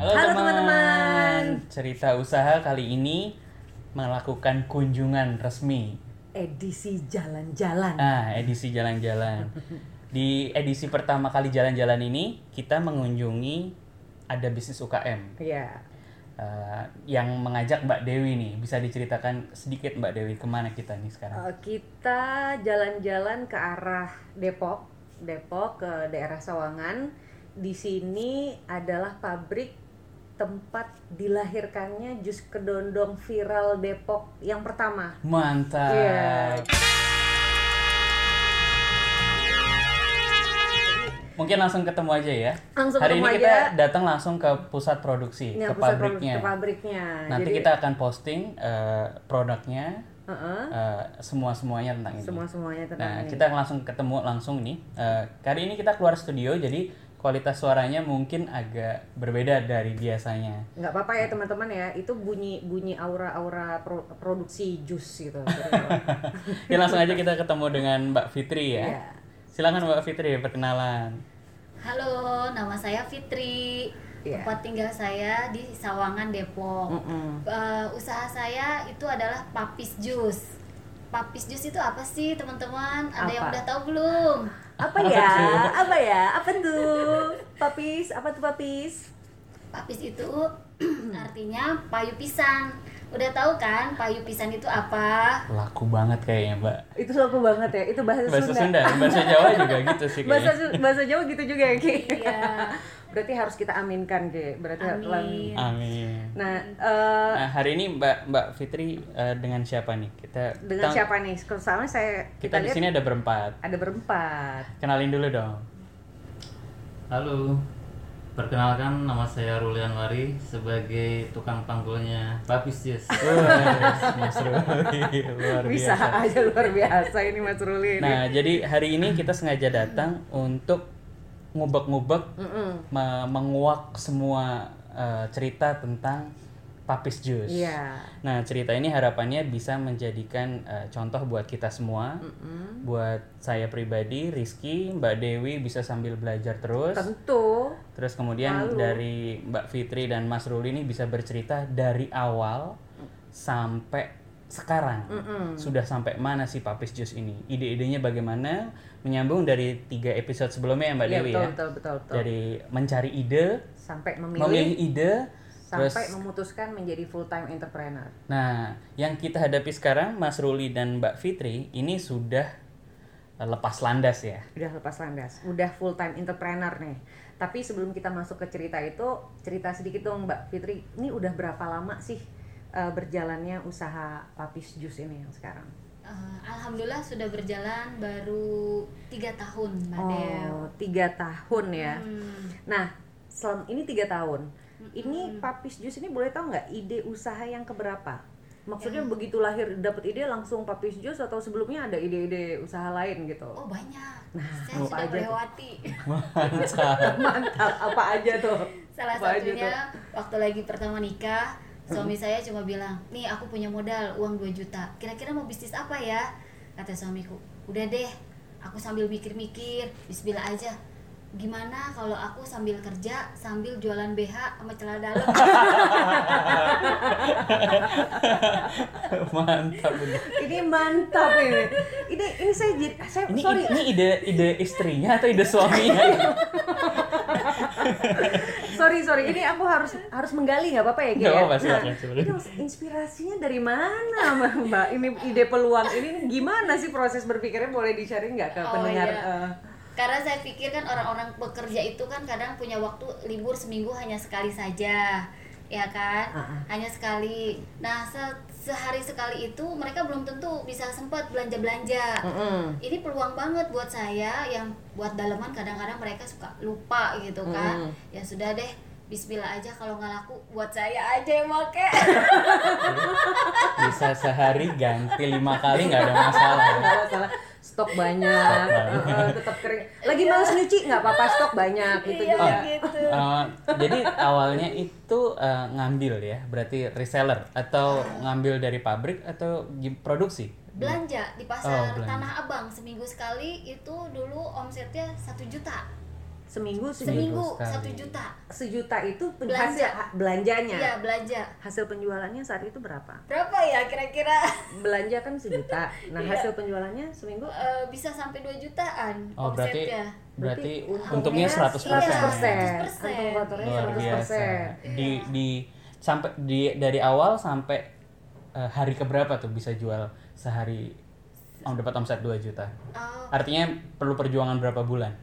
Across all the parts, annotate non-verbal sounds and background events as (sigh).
Halo, Halo, teman. teman-teman. Cerita usaha kali ini melakukan kunjungan resmi. Edisi jalan-jalan. Nah, edisi jalan-jalan. (laughs) Di edisi pertama kali jalan-jalan ini kita mengunjungi ada bisnis UKM Iya. eh, yang mengajak Mbak Dewi nih. Bisa diceritakan sedikit Mbak Dewi ke mana kita nih sekarang? Eh, kita jalan-jalan ke arah Depok, Depok ke daerah Sawangan. Di sini adalah pabrik tempat dilahirkannya jus kedondong viral Depok yang pertama. Mantap. Iya. Mungkin langsung ketemu aja ya. Langsung Hari ketemu ini kita aja. datang langsung ke pusat produksi, Ini ke pusat pabriknya. ke pabriknya. Nanti Jadi, kita akan posting eh, produknya, Heeh, semua semuanya tentang ini. semua-semuanya tentang Nah, ini. kita langsung ketemu langsung nih. Eh, kali ini kita keluar studio, jadi kualitas suaranya mungkin agak berbeda dari biasanya. nggak apa-apa ya teman-teman ya itu bunyi bunyi aura-aura pro- produksi jus gitu (laughs) ya langsung aja kita ketemu dengan Mbak Fitri ya. Iya. Silakan Mbak Fitri perkenalan. Halo, nama saya Fitri. Iya. Tempat tinggal saya di Sawangan, Depok. Mm-mm. Eh, usaha saya itu adalah Papis Jus. Papis Jus itu apa sih, teman-teman? Ada yang Apa? udah tahu belum? apa ya (laughs) apa ya apa tuh papis apa tuh papis Papis itu (clears throat) artinya payu pisang. Udah tahu kan payu pisang itu apa? Laku banget kayaknya Mbak. itu laku banget ya itu bahasa, Bahasa Sunda, Sunda, bahasa Jawa juga gitu sih (laughs) bahasa kayaknya. Bahasa Jawa gitu juga ya Ki Iya. (laughs) berarti harus kita aminkan Ki berarti Amin. Amin. nah eh, Nah, hari ini Mbak Mbak Fitri eh, dengan siapa nih? Kita dengan kita- siapa nih soalnya saya Kita, di lihat sini ada berempat. ada berempat Kenalin dulu dong. Halo, perkenalkan nama saya Ruli Anwari sebagai tukang panggulnya Papis. Wah, Mas Ruli, (laughs) luar bisa biasa. aja luar biasa ini Mas Ruli ini. Nah, jadi hari ini kita sengaja datang untuk ngubek-ngubek, menguak semua eh, cerita tentang Papis Jus. iya Nah, cerita ini harapannya bisa menjadikan eh, contoh buat kita semua, Mm-mm. buat saya pribadi, Rizky, Mbak Dewi bisa sambil belajar terus. tentu Terus kemudian Lalu. dari Mbak Fitri dan Mas Ruli ini bisa bercerita dari awal sampai sekarang. Mm-mm. Sudah sampai mana sih Papis Jus ini? Ide-idenya bagaimana? Menyambung dari tiga episode sebelumnya ya Mbak Iya, Dewi betul, ya. betul betul betul Dari mencari ide, sampai memilih, memilih ide, sampai terus memutuskan menjadi full time entrepreneur. Nah, yang kita hadapi sekarang Mas Ruli dan Mbak Fitri ini sudah eh, lepas landas ya. udah lepas landas. Udah full time entrepreneur nih. Tapi sebelum kita masuk ke cerita itu cerita sedikit dong Mbak Fitri. Ini udah berapa lama sih eh, berjalannya usaha Papis Jus ini yang sekarang? Eh, Alhamdulillah sudah berjalan baru tiga tahun, Mbak oh tiga tahun ya. Hmm. nah selama ini tiga tahun ini Papis Jus ini boleh tahu nggak ide usaha yang keberapa maksudnya begitu lahir dapat ide langsung Papis Jus atau sebelumnya ada ide-ide usaha lain gitu Oh banyak. Nah, Saya apa sudah aja tuh? melewati. mantap apa aja tuh Salah Apa satunya waktu lagi pertama nikah, suami saya cuma bilang, nih aku punya modal uang 2 juta. Kira-kira mau bisnis apa ya? Kata suamiku, udah deh, aku sambil mikir-mikir, bismillah aja. Gimana kalau aku sambil kerja, sambil jualan BH sama celana dalam? (laughs) Mantap ini. ini mantap ini ini ini saya jadi saya Ini, sorry ini ide ide istrinya atau ide suaminya? (laughs) sorry sorry ini aku harus harus menggali nggak apa-apa ya Nggak ya? silakan, ini inspirasinya dari mana mbak ini ide peluang ini gimana sih proses berpikirnya boleh di sharing nggak ke Oh, pendengar iya. eh, Karena saya pikir kan orang-orang bekerja itu kan kadang punya waktu libur seminggu hanya sekali saja, ya kan? Ah, ah. Hanya sekali. Nah, se- sehari sekali itu mereka belum tentu bisa sempat belanja-belanja. mm-mm. Ini peluang banget buat saya yang buat daleman kadang-kadang mereka suka lupa gitu kan. Mm. Ya sudah deh, Bismillah aja kalau nggak laku buat saya aja yang make. Bisa sehari ganti lima kali nggak ada masalah. nggak masalah stok banyak. eh, eh, tetap kering. Lagi males nyuci nggak apa-apa stok banyak gitu Iya, juga. gitu. Eh, jadi awalnya itu eh, ngambil ya, berarti reseller atau ngambil dari pabrik atau produksi? belanja di Oh, pasar belanja. Tanah Abang. Seminggu sekali itu dulu omsetnya satu juta seminggu seminggu satu juta Sejuta itu Belanja. hasil ha- belanjanya. iya belanja Hasil penjualannya saat itu berapa? berapa ya kira-kira Belanja kan sejuta. (laughs) Nah, Iya. hasil penjualannya seminggu Eh, bisa sampai 2 jutaan Oh, berarti omsetnya berarti untungnya 100%. Iya. Untung kotornya Luar 100%. biasa. Di di sampai di dari awal sampai eh, hari keberapa tuh bisa jual sehari om dapat omset 2 juta. Oh, Artinya perlu perjuangan berapa bulan?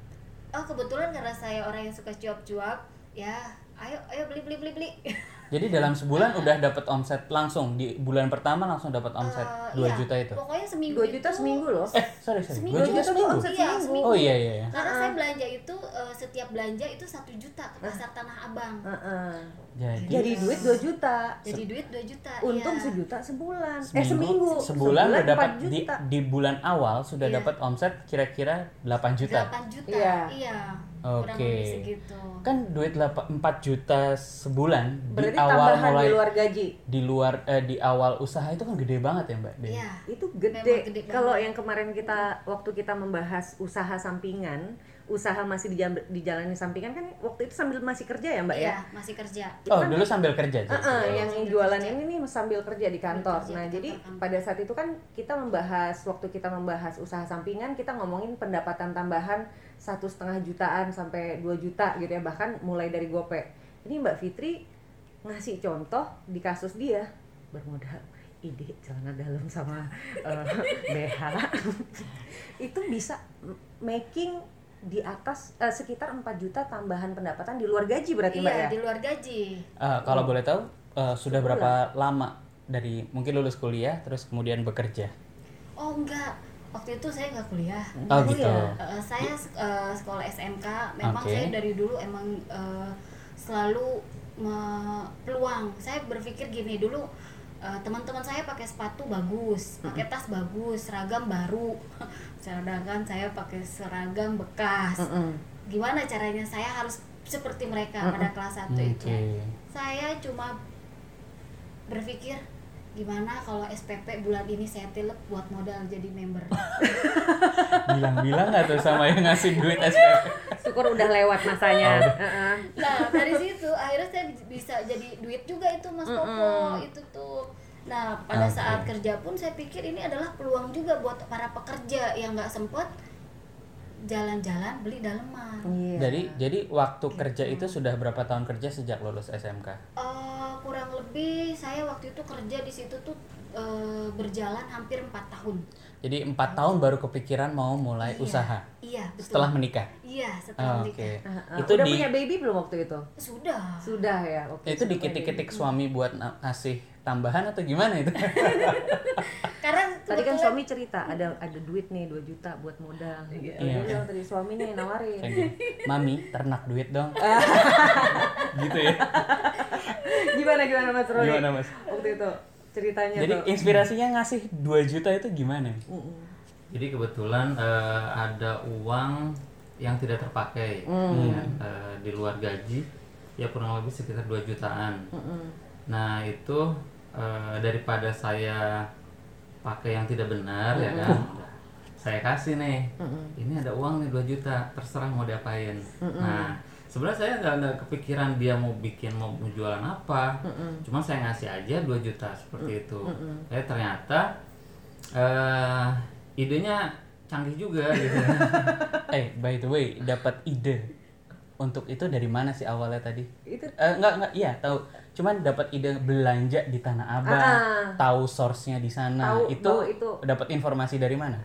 Oh kebetulan karena saya orang yang suka cuap-cuap ya ayo ayo beli beli beli beli (laughs) Jadi dalam sebulan udah dapat omset langsung di bulan pertama langsung dapat omset Eh, 2 iya. juta itu. pokoknya seminggu 2 juta itu- seminggu loh. Eh, sorry sorry. Seminggu. 2 juta Dua juta seminggu. omset Iya, seminggu. Oh iya iya. iya. karena saya belanja itu eh, setiap belanja itu satu juta ke pasar Tanah Abang Heeh. Jadi, Jadi duit 2 juta. jadi duit 2 juta Untung iya. sejuta sebulan. seminggu, eh seminggu. sebulan udah dapat 4 di, juta. di bulan awal sudah Iya. dapat omset kira-kira 8 juta. 8 juta Iya. iya Oke. segitu Kan duit 8, 4 juta sebulan Berarti di awal tambahan mulai di luar gaji. di luar eh, di awal usaha itu kan gede banget ya, Mbak iya Itu gede. gede Kalau yang kemarin kita waktu kita membahas usaha sampingan, usaha masih dijam- dijalani sampingan kan waktu itu sambil masih kerja ya, Mbak ya? iya masih kerja Oh, dulu sambil kerja jadi. Heeh, yang Sambil jualan kerja. ini nih sambil kerja di kantor. kerja Nah, di jadi kantor-kantor. pada saat itu kan kita membahas waktu kita membahas usaha sampingan, kita ngomongin pendapatan tambahan satu setengah jutaan sampai 2 juta gitu ya, bahkan mulai dari gope. Ini Mbak Fitri ngasih contoh di kasus dia bermodal ide celana dalam sama eh, BH (laughs) itu bisa making di atas eh, sekitar 4 juta tambahan pendapatan di luar gaji berarti Mbak iya ya? di luar gaji Eh, kalau boleh tahu eh, sudah Sebulan. berapa lama dari mungkin lulus kuliah terus kemudian bekerja? oh enggak waktu itu saya nggak kuliah. Oh, Oh, gitu. Eh, saya eh, sekolah SMK memang Oke. saya dari dulu emang eh, selalu me- peluang saya berpikir gini dulu eh, teman-teman saya pakai sepatu bagus pakai tas bagus seragam baru. (laughs) Sedangkan saya pakai seragam bekas. Mm-mm. gimana caranya? Saya harus seperti mereka pada kelas 1 itu. Oke. saya cuma berpikir gimana kalau SPP bulan ini saya tilep buat modal jadi member (laughs) Bilang-bilang nggak tuh sama yang ngasih duit SPP? (laughs) Syukur udah lewat masanya. Oh. Heeh. Nah dari situ akhirnya saya bisa jadi duit juga itu Mas Popo itu tuh. Nah pada Oke. saat kerja pun saya pikir ini adalah peluang juga buat para pekerja yang nggak sempet jalan-jalan beli daleman. Iya. Jadi jadi waktu kerja itu sudah berapa tahun kerja sejak lulus SMK? Eh, lebih saya waktu itu kerja di situ tuh eh, berjalan hampir empat tahun. Jadi empat tahun baru kepikiran mau mulai Iya. usaha Iya betul. setelah menikah. Iya Oh, setelah Oke. menikah. Heeh. Itu udah di punya baby belum waktu itu? Sudah. Sudah ya. Oke. itu sudah punya diketik-ketik suami buat ngasih tambahan atau gimana itu? (laughs) Karena Tadi kan suami cerita ada ada duit nih 2 juta buat modal. Gitu. Iya. Dia tadi suami nih nawarin. Mami ternak duit dong. (laughs) gitu ya. gimana gimana Mas Roni? Gimana Mas? Waktu itu ceritanya Jadi tuh. inspirasinya ngasih 2 juta itu gimana? Mm-mm. Jadi kebetulan eh, ada uang yang tidak terpakai ya, eh, di luar gaji ya kurang lebih sekitar 2 jutaan. Mm-mm. Nah itu eh, daripada saya pakai yang tidak benar ya kan, saya kasih nih. Ini ada uang nih 2 juta, terserah mau diapain. Nah sebenarnya saya nggak nggak kepikiran dia mau bikin mau mau jualan apa, cuma saya ngasih aja 2 juta seperti itu. Eh ternyata eh idenya canggih juga gitu. (laughs) Eh, by the way, dapat ide untuk itu dari mana sih awalnya tadi? Itu Eh, enggak enggak iya tahu cuman dapat ide belanja di tanah abang Ah. tahu source-nya di sana Tahu itu, itu- dapat informasi dari mana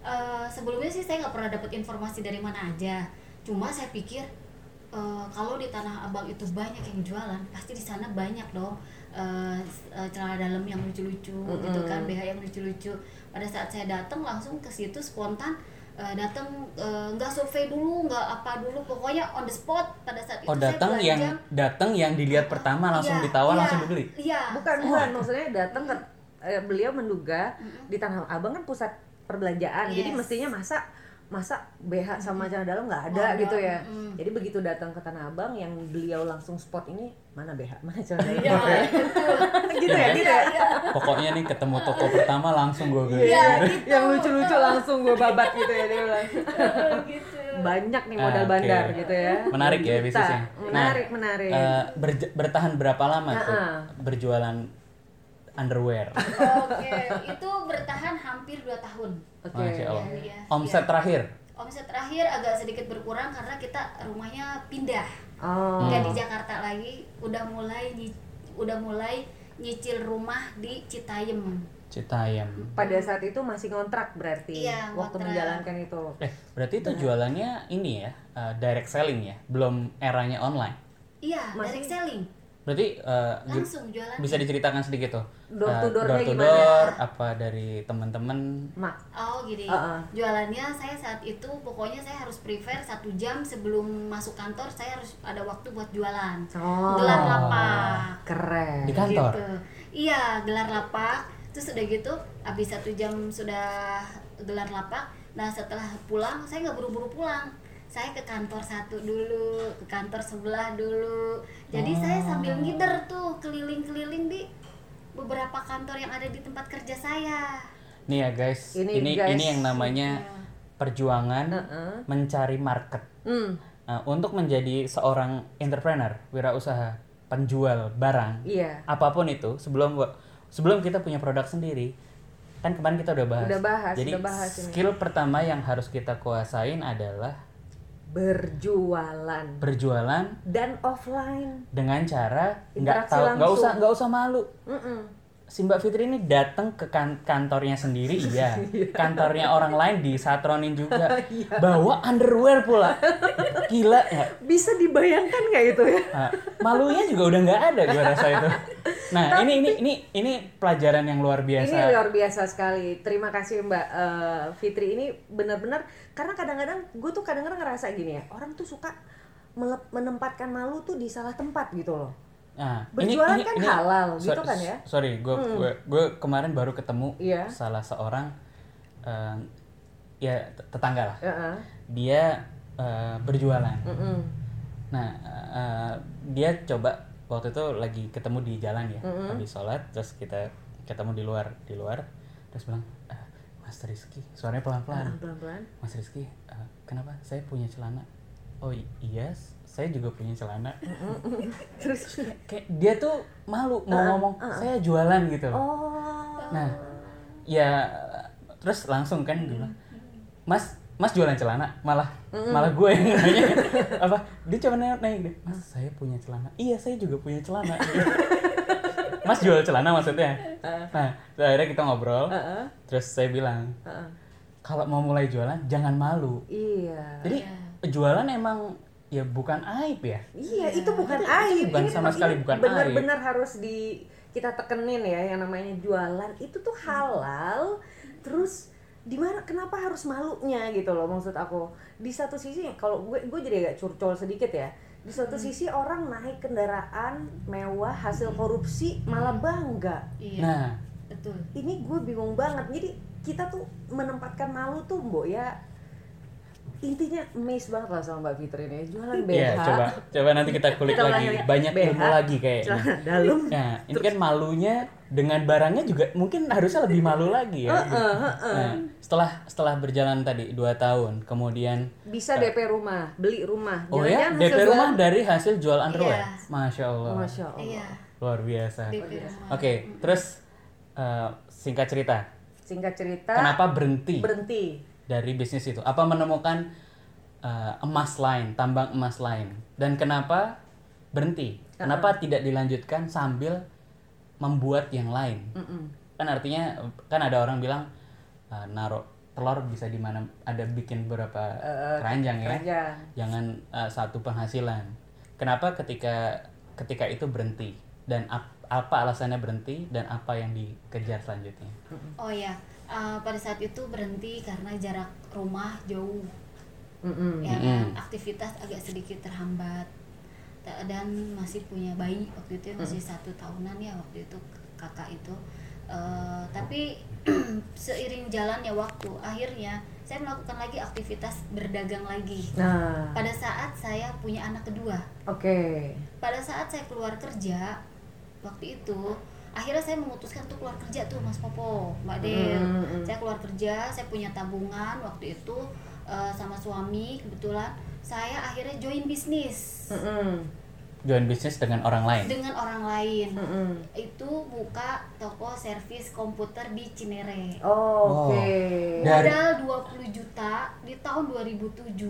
Eh, sebelumnya sih saya nggak pernah dapat informasi dari mana aja. Cuma saya pikir eh, kalau di Tanah Abang itu banyak yang jualan, pasti di sana banyak dong eh, s- eh, celana dalam yang lucu-lucu gitu kan, BH yang lucu-lucu. Pada saat saya datang langsung ke situ spontan eh, datang eh, nggak survei dulu, nggak apa dulu, pokoknya on the spot pada saat oh itu saya datang yang datang yang dilihat pertama langsung Iya, ditawar iya, langsung dibeli Iya. bukan bukan maksudnya datang ke eh, beliau menduga di Tanah Abang kan pusat perbelanjaan. Jadi Yes. mestinya masa masa BH sama celana dalam nggak ada ada, gitu ya. mm. Jadi begitu datang ke Tanah Abang yang beliau langsung spot ini mana BH mana celana dalam. Iya, betul. gitu ya, gitu ya. pokoknya nih ketemu toko pertama langsung gue beli Iya, gitu. Yang lucu-lucu langsung gue babat gitu ya dia bilang. gitu. banyak nih Ah, modal oke. bandar gitu ya. Menarik ya bisnisnya. Menarik, menarik. eh, berj- bertahan berapa lama tuh Ah-ah. berjualan underwear? Oke, itu bertahan hampir 2 tahun. Oke. Masya Allah. Iya, Omset iya. terakhir? Omset terakhir agak sedikit berkurang karena kita rumahnya pindah. Oh. Nggak di Jakarta lagi, udah mulai udah mulai nyicil rumah di Citayam. Citayam. Pada saat itu masih ngontrak berarti Iya, waktu ngontrak. menjalankan itu. Eh, berarti itu jualannya ini ya, eh, direct selling ya, belum eranya online. Iya, Masih- direct selling. Berarti eh, gi- Langsung jualan. bisa diceritakan sedikit tuh. Door eh, to door-nya door to gimana? door, apa dari teman-teman? Mak. Oh gini, Uh-uh. jualannya saya saat itu pokoknya saya harus prefer satu jam sebelum masuk kantor saya harus ada waktu buat jualan. Oh. Gelar lapak. Keren. Di kantor. Gitu. Iya, gelar lapak. Terus udah gitu, habis satu jam sudah gelar lapak. Nah setelah pulang, saya nggak buru-buru pulang. Saya ke kantor satu dulu, ke kantor sebelah dulu. Jadi saya sambil ngider tuh keliling-keliling di beberapa kantor yang ada di tempat kerja saya. Nih ya guys, Ini, ini guys. ini yang namanya perjuangan Heeh. mencari market. Hmm. Nah, untuk menjadi seorang entrepreneur, wirausaha, penjual barang, Iya. apa pun itu, sebelum sebelum kita punya produk sendiri, kan kemarin kita udah bahas. Udah bahas, Jadi udah bahas ini. skill pertama yang harus kita kuasain adalah Berjualan berjualan dan offline. dengan cara nggak tahu nggak usah nggak usah malu. Mm-mm. Si Mbak Fitri ini datang ke kan- kantornya sendiri, (laughs) iya. Kantornya orang lain disatronin juga. (laughs) Bawa underwear pula. Gila ya. Bisa dibayangkan nggak itu ya? Nah, malunya juga udah nggak ada gue rasa itu. (laughs) Nah, ini ini ini ini pelajaran yang luar biasa. Ini luar biasa sekali. Terima kasih Mbak eh, Fitri. Ini benar-benar karena kadang-kadang gue tuh kadang-kadang ngerasa gini ya. Orang tuh suka menempatkan malu tuh di salah tempat gitu loh. Nah, Berjualan kan halal, gitu kan ya? Sorry, gue gue gue kemarin baru ketemu Iya. salah seorang eh, ya tetangga lah. Heeh. Dia eh, berjualan. Mm-mm. Nah, eh, dia coba waktu itu lagi ketemu di jalan ya, Mm-hmm. habis sholat, terus kita ketemu di luar, di luar, terus bilang, "Eh, Mas Rizky, suaranya pelan-pelan. Pelan-pelan. Mas Rizky, eh, kenapa? Saya punya celana. Oh iya, saya juga punya celana. (laughs) Terus Kayak dia tuh malu mau ngomong, saya jualan gitu. oh. Nah, ya terus langsung kan bilang, Mas, Mas jualan celana, malah malah gue yang (laughs) nanya apa? Dia cuma nanya, nanya gini, Mas saya punya celana. Iya saya juga punya celana. (laughs) Mas jual celana maksudnya. Nah, terus akhirnya kita ngobrol. Heeh. Terus saya bilang, Heeh. kalau mau mulai jualan jangan malu. Iya. Jadi jualan emang ya bukan aib ya. Iya, itu bukan Itu aib. bukan Ini sama ini sekali bukan Benar-benar harus di kita tekenin ya yang namanya jualan itu tuh halal. Terus di mana kenapa harus malunya gitu loh maksud aku. Di satu sisi kalau gue gue jadi agak curcol sedikit ya. Di satu sisi orang naik kendaraan mewah hasil korupsi malah bangga. Iya, Nah, betul. Ini gue bingung banget. Jadi kita tuh menempatkan malu tuh mbok ya intinya amazed banget lah sama Mbak Fitri ini. Jualan BH ya coba coba nanti kita kulik Kita lagi. ulangi. banyak BH, ilmu lagi kayaknya. celana dalam. Nah, ini kan malunya dengan barangnya juga mungkin harusnya lebih malu lagi ya. Nah, setelah setelah berjalan tadi dua tahun, kemudian bisa DP rumah beli rumah. Oh ya DP rumah dari hasil jual underwear. Iya. Masya Allah, Masya Allah. Iya, luar biasa. Oke, terus eh, singkat cerita, singkat cerita kenapa berhenti? berhenti dari bisnis itu? Apa menemukan eh, emas lain, tambang emas lain, dan kenapa berhenti? Kenapa tidak dilanjutkan sambil membuat yang lain? Mm-mm. kan artinya kan ada orang bilang uh, naruh telur bisa di mana ada bikin beberapa keranjang ya keranjang. jangan uh, satu penghasilan kenapa ketika ketika itu berhenti dan ap- apa alasannya berhenti dan apa yang dikejar selanjutnya Oh ya, eh, pada saat itu berhenti karena jarak rumah jauh, Mm-mm. ya kan? aktivitas agak sedikit terhambat dan masih punya bayi waktu itu ya, masih satu tahunan ya waktu itu kakak itu. Eh, tapi (clears throat) seiring jalannya waktu, akhirnya saya melakukan lagi aktivitas berdagang lagi. nah Pada saat saya punya anak kedua, oke pada saat saya keluar kerja waktu itu akhirnya saya memutuskan untuk keluar kerja tuh Mas Popo Mbak Del Mm, mm. saya keluar kerja saya punya tabungan waktu itu eh, sama suami kebetulan saya akhirnya join bisnis Mm-mm. Join bisnis dengan orang lain. dengan orang lain. Mm-mm. Itu buka toko servis komputer di Cinere. Oh, Oke. Dari- Modal 20 juta di tahun 2007.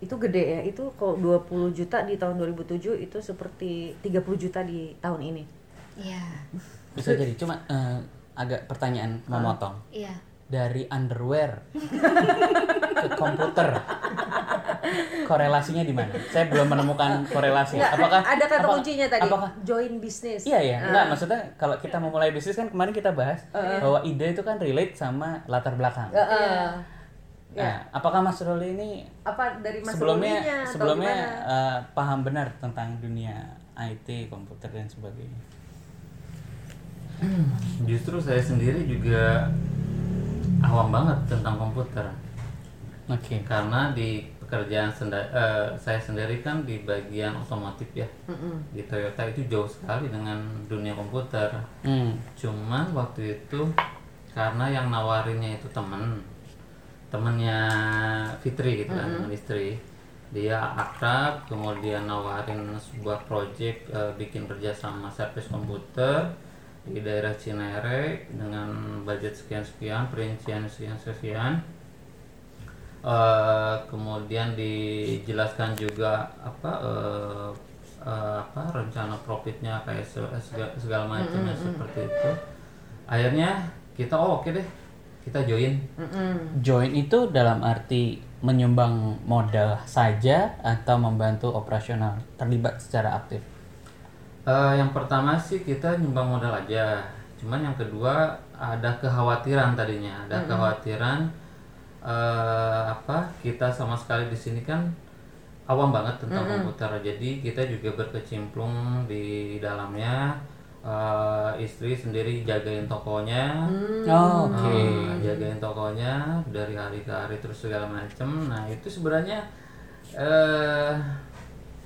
Itu gede ya. Itu kalau 20 juta di tahun 2007 itu seperti 30 juta di tahun ini. Iya. Bisa jadi. Cuma eh, agak pertanyaan memotong. Iya. Dari underwear ke komputer. Korelasinya di mana? Saya belum menemukan korelasi. Nggak, Apakah ada kata apa- kuncinya tadi Apakah join bisnis. Iya ya, Ah. enggak maksudnya kalau kita memulai bisnis kan kemarin kita bahas bahwa ide itu kan relate sama latar belakang. Heeh. Nah, apakah Mas Ruli ini Apa dari Mas sebelumnya sebelumnya eh, paham benar tentang dunia IT, komputer dan sebagainya? Justru saya sendiri juga awam banget tentang komputer. Oke. Karena di pekerjaan senda- eh, saya sendiri kan di bagian otomotif ya. Di Toyota itu jauh sekali dengan dunia komputer. Hmm. Cuman waktu itu karena yang nawarinnya itu temen temennya Fitri gitu kan temen istri dia akrab kemudian nawarin sebuah project eh, bikin kerja sama servis komputer di daerah Cinere dengan budget sekian sekian perincian sekian sekian Eh, kemudian dijelaskan juga apa eh, eh, apa rencana profitnya kayak se- segala, segala macamnya seperti itu. Akhirnya kita oh oke deh kita join. Join itu dalam arti menyumbang modal saja atau membantu operasional terlibat secara aktif. Eh, yang pertama sih kita nyumbang modal aja. Cuman yang kedua ada kekhawatiran tadinya. Ada kekhawatiran eh, apa kita sama sekali di sini kan awam banget tentang komputer. Jadi kita juga berkecimpung di dalamnya. Eh, istri sendiri jagain tokonya. Oh, Oke. Eh, jagain tokonya dari hari ke hari terus segala macem. Nah itu sebenarnya eh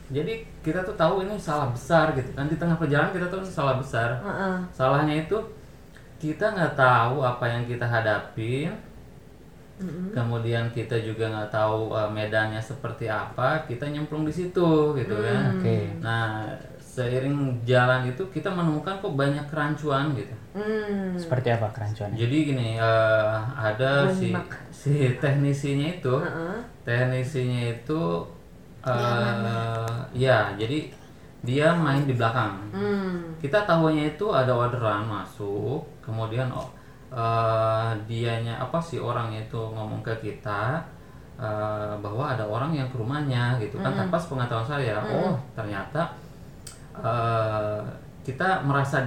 jadi kita tuh tahu ini salah besar gitu kan di tengah perjalanan kita tahu ini salah besar Heeh. salahnya itu kita nggak tahu apa yang kita hadapin kemudian kita juga nggak tahu eh, medannya seperti apa kita nyemplung di situ gitu kan Oke. nah seiring jalan itu kita menemukan kok banyak kerancuan gitu Hmm. Seperti apa kerancuannya? jadi gini eh, ada si si teknisinya itu Heeh. teknisinya itu eh ya jadi dia main di belakang. Hmm. kita tahunya itu ada orderan masuk kemudian oh, eh, dianya apa sih orangnya itu ngomong ke kita eh, bahwa ada orang yang ke rumahnya gitu kan tanpa pengetahuan saya. Oh ternyata eh, kita merasa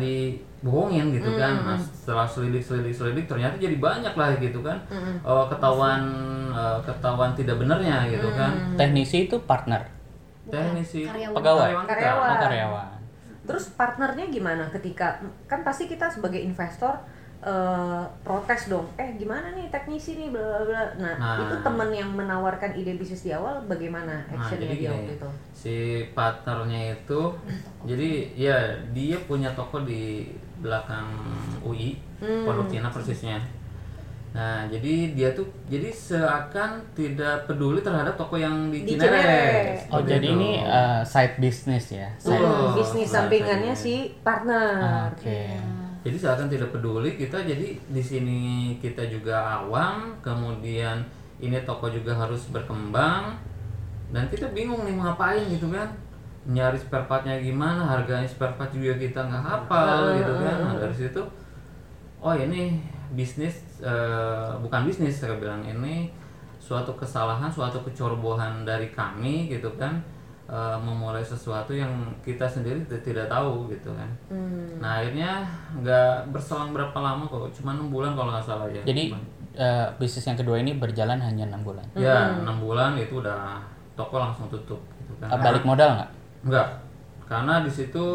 dibohongin gitu kan nah setelah selidik selidik selidik ternyata jadi banyak lah gitu kan Eh, ketahuan eh, ketahuan tidak benarnya gitu kan Teknisi itu partner, teknisi karyawan. pegawai, kita. Karyawan. Oh, karyawan. Terus partnernya gimana ketika kan pasti kita sebagai investor eh, protes dong. Eh gimana nih teknisi nih bla bla bla. Nah, Nah. itu temen yang menawarkan ide bisnis di awal bagaimana Nah, actionnya jadi dia gini, waktu itu? si partnernya itu, jadi ya dia punya toko di belakang UI, Hmm. Pondok Cina persisnya. Nah, jadi dia tuh jadi seakan tidak peduli terhadap toko yang di, Di Cinere. Cinere. Oh, Seperti jadi itu. ini uh, side business ya. Side. Betul. Hmm, bisnis sampingannya si partner. Ah, Oke. Jadi seakan tidak peduli kita jadi di sini kita juga awam, kemudian ini toko juga harus berkembang dan kita bingung nih mau ngapain gitu kan nyari spare partnya gimana harganya spare part juga kita nggak hafal gitu kan nah, dari situ oh ini bisnis eh, bukan bisnis saya bilang ini suatu kesalahan suatu kecerobohan dari kami gitu kan eh, memulai sesuatu yang kita sendiri tidak tahu gitu kan Hmm. nah akhirnya nggak berselang berapa lama kok cuma enam bulan kalau nggak salah ya Jadi uh, bisnis yang kedua ini berjalan hanya enam bulan. ya enam bulan itu udah toko langsung tutup gitu kan Uh, balik modal nggak? Enggak, karena di situ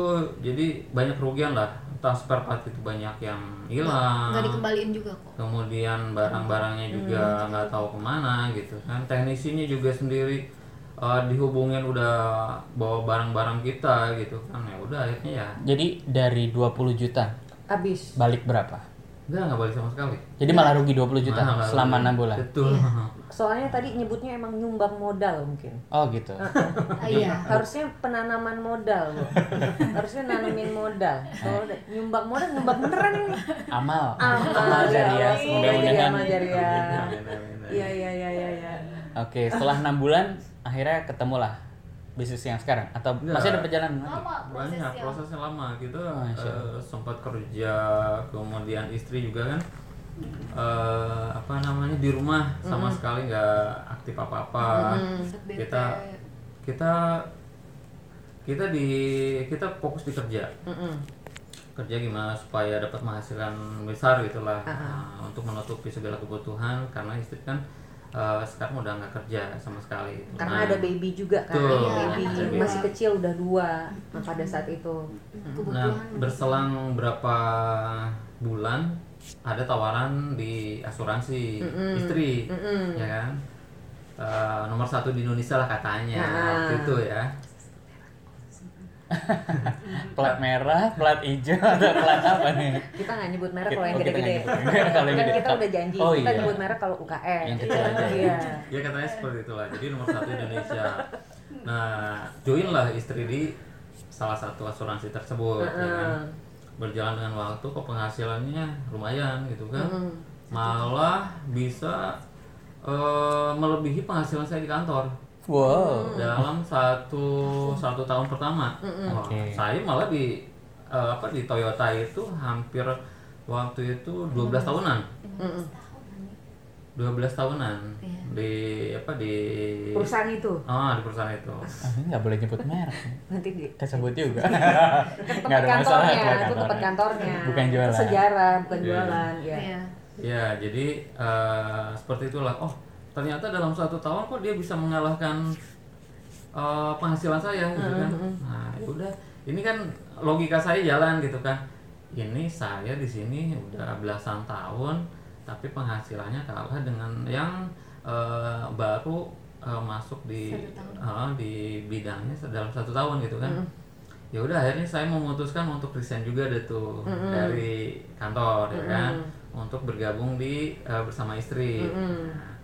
jadi banyak kerugian lah. Entah spare part itu banyak yang hilang, nggak dikembaliin juga kok kemudian barang-barangnya juga nggak tahu ke mana gitu kan. Teknisinya juga sendiri eh, dihubungin udah bawa barang-barang kita gitu kan. Ya udah akhirnya ya Jadi dari 20 juta Habis. balik berapa? Enggak, enggak balik sama sekali. Jadi malah rugi 20 juta Malah selama enam bulan. Betul. Soalnya tadi nyebutnya emang nyumbang modal mungkin. Oh gitu. Ah, iya (laughs) Harusnya penanaman modal, Bu. Harusnya nanemin modal. Kalau udah nyumbang modal, nyumbang beneran ini. Amal. Amal ya jariah. Jadi Mudah-mudahan. amal jariah. Iya iya iya iya iya. Oke, setelah enam bulan akhirnya ketemulah bisnis yang sekarang? Atau Enggak. masih ada perjalanan? Lagi? lama banyak prosesnya prosesnya lama kita Masya eh, sempat kerja kemudian istri juga kan. Eh, apa namanya di rumah sama sekali nggak aktif apa apa Bete. kita kita kita di kita fokus di kerja. Mm-mm. kerja gimana supaya dapat penghasilan besar gitulah. Nah, untuk menutupi segala kebutuhan karena istri kan eh, sekarang udah nggak kerja sama sekali Karena Nah, ada baby juga kan. Betul. Baby Iya, ada masih baby. kecil udah dua nah, pada saat itu. Nah, berselang berapa bulan ada tawaran di asuransi istri, Mm-mm. ya kan? Eh, nomor satu di Indonesia lah katanya Nah. waktu itu ya. (laughs) Plat merah, plat hijau atau plat apa nih? Kita nggak nyebut merek kalau yang Oh, kita gede-gede. nggak nyebut merek kalau yang Kan gede. kita udah janji, Oh, kita iya. nyebut merek kalau UKM. Yang kecil aja. Iya. Ya katanya seperti itulah. Jadi nomor satu Indonesia. Nah, join lah istri di salah satu asuransi tersebut. ya kan? Berjalan dengan waktu kok penghasilannya lumayan gitu kan. Malah bisa eh, melebihi penghasilan saya di kantor. Wow. dalam satu satu tahun pertama Wah, Oke. saya malah di eh, apa di Toyota itu hampir waktu itu 12 tahunan 12 tahunan di apa di Perusahaan itu ah di perusahaan itu Ah, ini nggak boleh nyebut merek. nanti di Kesebut juga. (laughs) Nggak ada masalah kantornya, kalau itu tempat kantornya. kantornya. Bukan Itu jualan. Sejarah, bukan Iya. jualan, ya. Iya. ya jadi eh, seperti itulah oh ternyata dalam satu tahun kok dia bisa mengalahkan eh, penghasilan saya gitu kan. nah ya udah. Ini kan logika saya jalan gitu kan. Ini saya di sini udah belasan tahun tapi penghasilannya kalah dengan yang eh, baru eh, masuk di eh, di bidangnya dalam satu tahun gitu kan. Ya udah akhirnya saya memutuskan untuk resign juga deh tuh dari kantor ya kan. Untuk bergabung di eh, bersama istri. Nah,